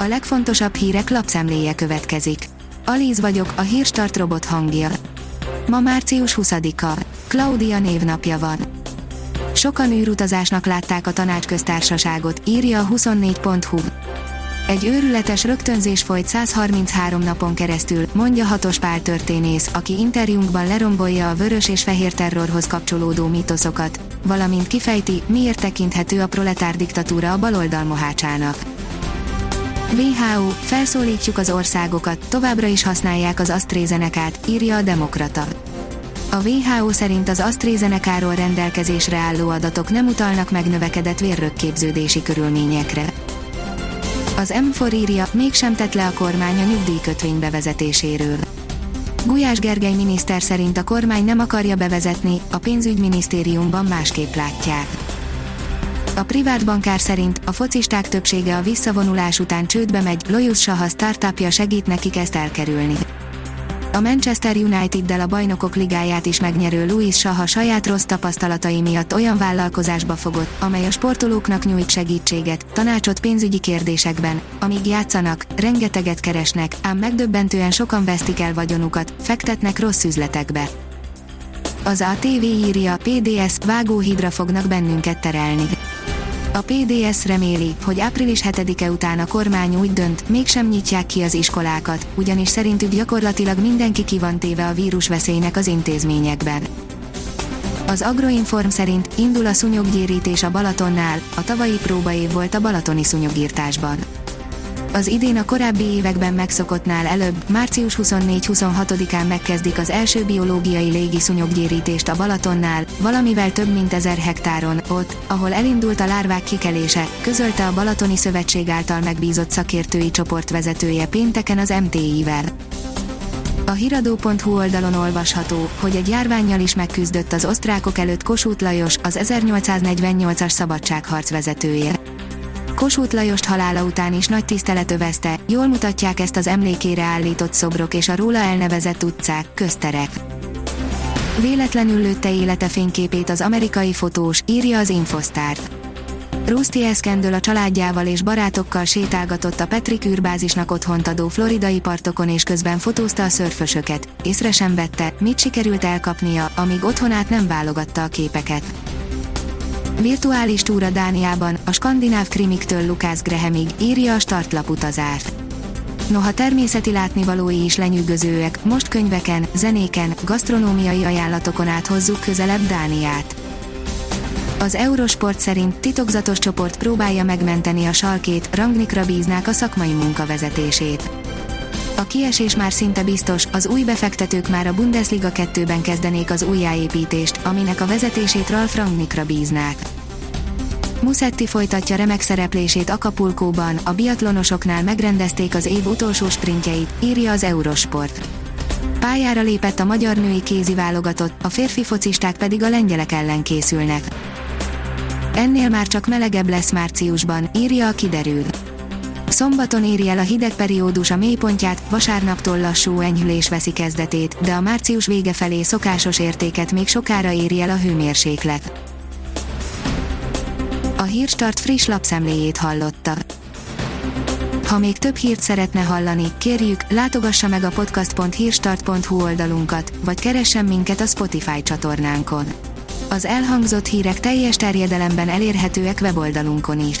A legfontosabb hírek lapszemléje következik. Alíz vagyok, a hírstart robot hangja. Ma március 20-a. Klaudia névnapja van. Sokan űrutazásnak látták a tanácsköztársaságot, írja a 24.hu. Egy őrületes rögtönzés folyt 133 napon keresztül, mondja Hatos Pál történész, aki interjúnkban lerombolja a vörös és fehér terrorhoz kapcsolódó mitoszokat, valamint kifejti, miért tekinthető a proletár diktatúra a baloldal mohácsának. WHO, felszólítjuk az országokat, továbbra is használják az AstraZeneca-t, írja a Demokrata. A WHO szerint az AstraZeneca-ról rendelkezésre álló adatok nem utalnak meg növekedett vérrögképződési körülményekre. Az M4 írja, mégsem tett le a kormány a nyugdíjkötvény bevezetéséről. Gulyás Gergely miniszter szerint a kormány nem akarja bevezetni, a pénzügyminisztériumban másképp látják. A privát bankár szerint a focisták többsége a visszavonulás után csődbe megy, Loyus Saha startupja segít nekik ezt elkerülni. A Manchester United-del a bajnokok ligáját is megnyerő Louis Saha saját rossz tapasztalatai miatt olyan vállalkozásba fogott, amely a sportolóknak nyújt segítséget, tanácsot pénzügyi kérdésekben, amíg játszanak, rengeteget keresnek, ám megdöbbentően sokan vesztik el vagyonukat, fektetnek rossz üzletekbe. Az ATV írja, PDS vágóhídra fognak bennünket terelni. A PDS reméli, hogy április 7-e után a kormány úgy dönt, mégsem nyitják ki az iskolákat, ugyanis szerintük gyakorlatilag mindenki ki van téve a vírusveszélynek az intézményekben. Az Agroinform szerint indul a szúnyoggyérítés a Balatonnál, a tavalyi próbaév volt a balatoni szúnyogírtásban. Az idén a korábbi években megszokottnál előbb, március 24-26-án megkezdik az első biológiai légi szúnyoggyérítést a Balatonnál, valamivel több mint ezer hektáron, ott, ahol elindult a lárvák kikelése, közölte a Balatoni Szövetség által megbízott szakértői csoport vezetője pénteken az MTI-vel. A hiradó.hu oldalon olvasható, hogy egy járványjal is megküzdött az osztrákok előtt Kossuth Lajos, az 1848-as szabadságharc vezetője. Kossuth Lajost halála után is nagy tisztelet övezte, jól mutatják ezt az emlékére állított szobrok és a róla elnevezett utcák, közterek. Véletlenül lőtte élete fényképét az amerikai fotós, írja az Infostar. Rusty Eskendől a családjával és barátokkal sétálgatott a Petrik űrbázisnak otthont adó floridai partokon és közben fotózta a szörfösöket, észre sem vette, mit sikerült elkapnia, amíg otthonát nem válogatta a képeket. Virtuális túra Dániában, a skandináv krimiktől Lukász Grahamig, írja a startlap utazás. Noha természeti látnivalói is lenyűgözőek, most könyveken, zenéken, gasztronómiai ajánlatokon át hozzuk közelebb Dániát. Az Eurosport szerint titokzatos csoport próbálja megmenteni a salkét, Rangnikra bíznák a szakmai munkavezetését. A kiesés már szinte biztos, az új befektetők már a Bundesliga 2-ben kezdenék az újjáépítést, aminek a vezetését Ralf Rangnickra bíznák. Musetti folytatja remek szereplését Acapulcóban, a biatlonosoknál megrendezték az év utolsó sprintjeit, írja az Eurosport. Pályára lépett a magyar női kézi válogatott, a férfi focisták pedig a lengyelek ellen készülnek. Ennél már csak melegebb lesz márciusban, írja a kiderül. Szombaton éri el a hideg periódus a mélypontját, vasárnaptól lassú enyhülés veszi kezdetét, de a március vége felé szokásos értéket még sokára éri el a hőmérséklet. A Hírstart friss lapszemléjét hallotta. Ha még több hírt szeretne hallani, kérjük, látogassa meg a podcast.hírstart.hu oldalunkat, vagy keressen minket a Spotify csatornánkon. Az elhangzott hírek teljes terjedelemben elérhetőek weboldalunkon is.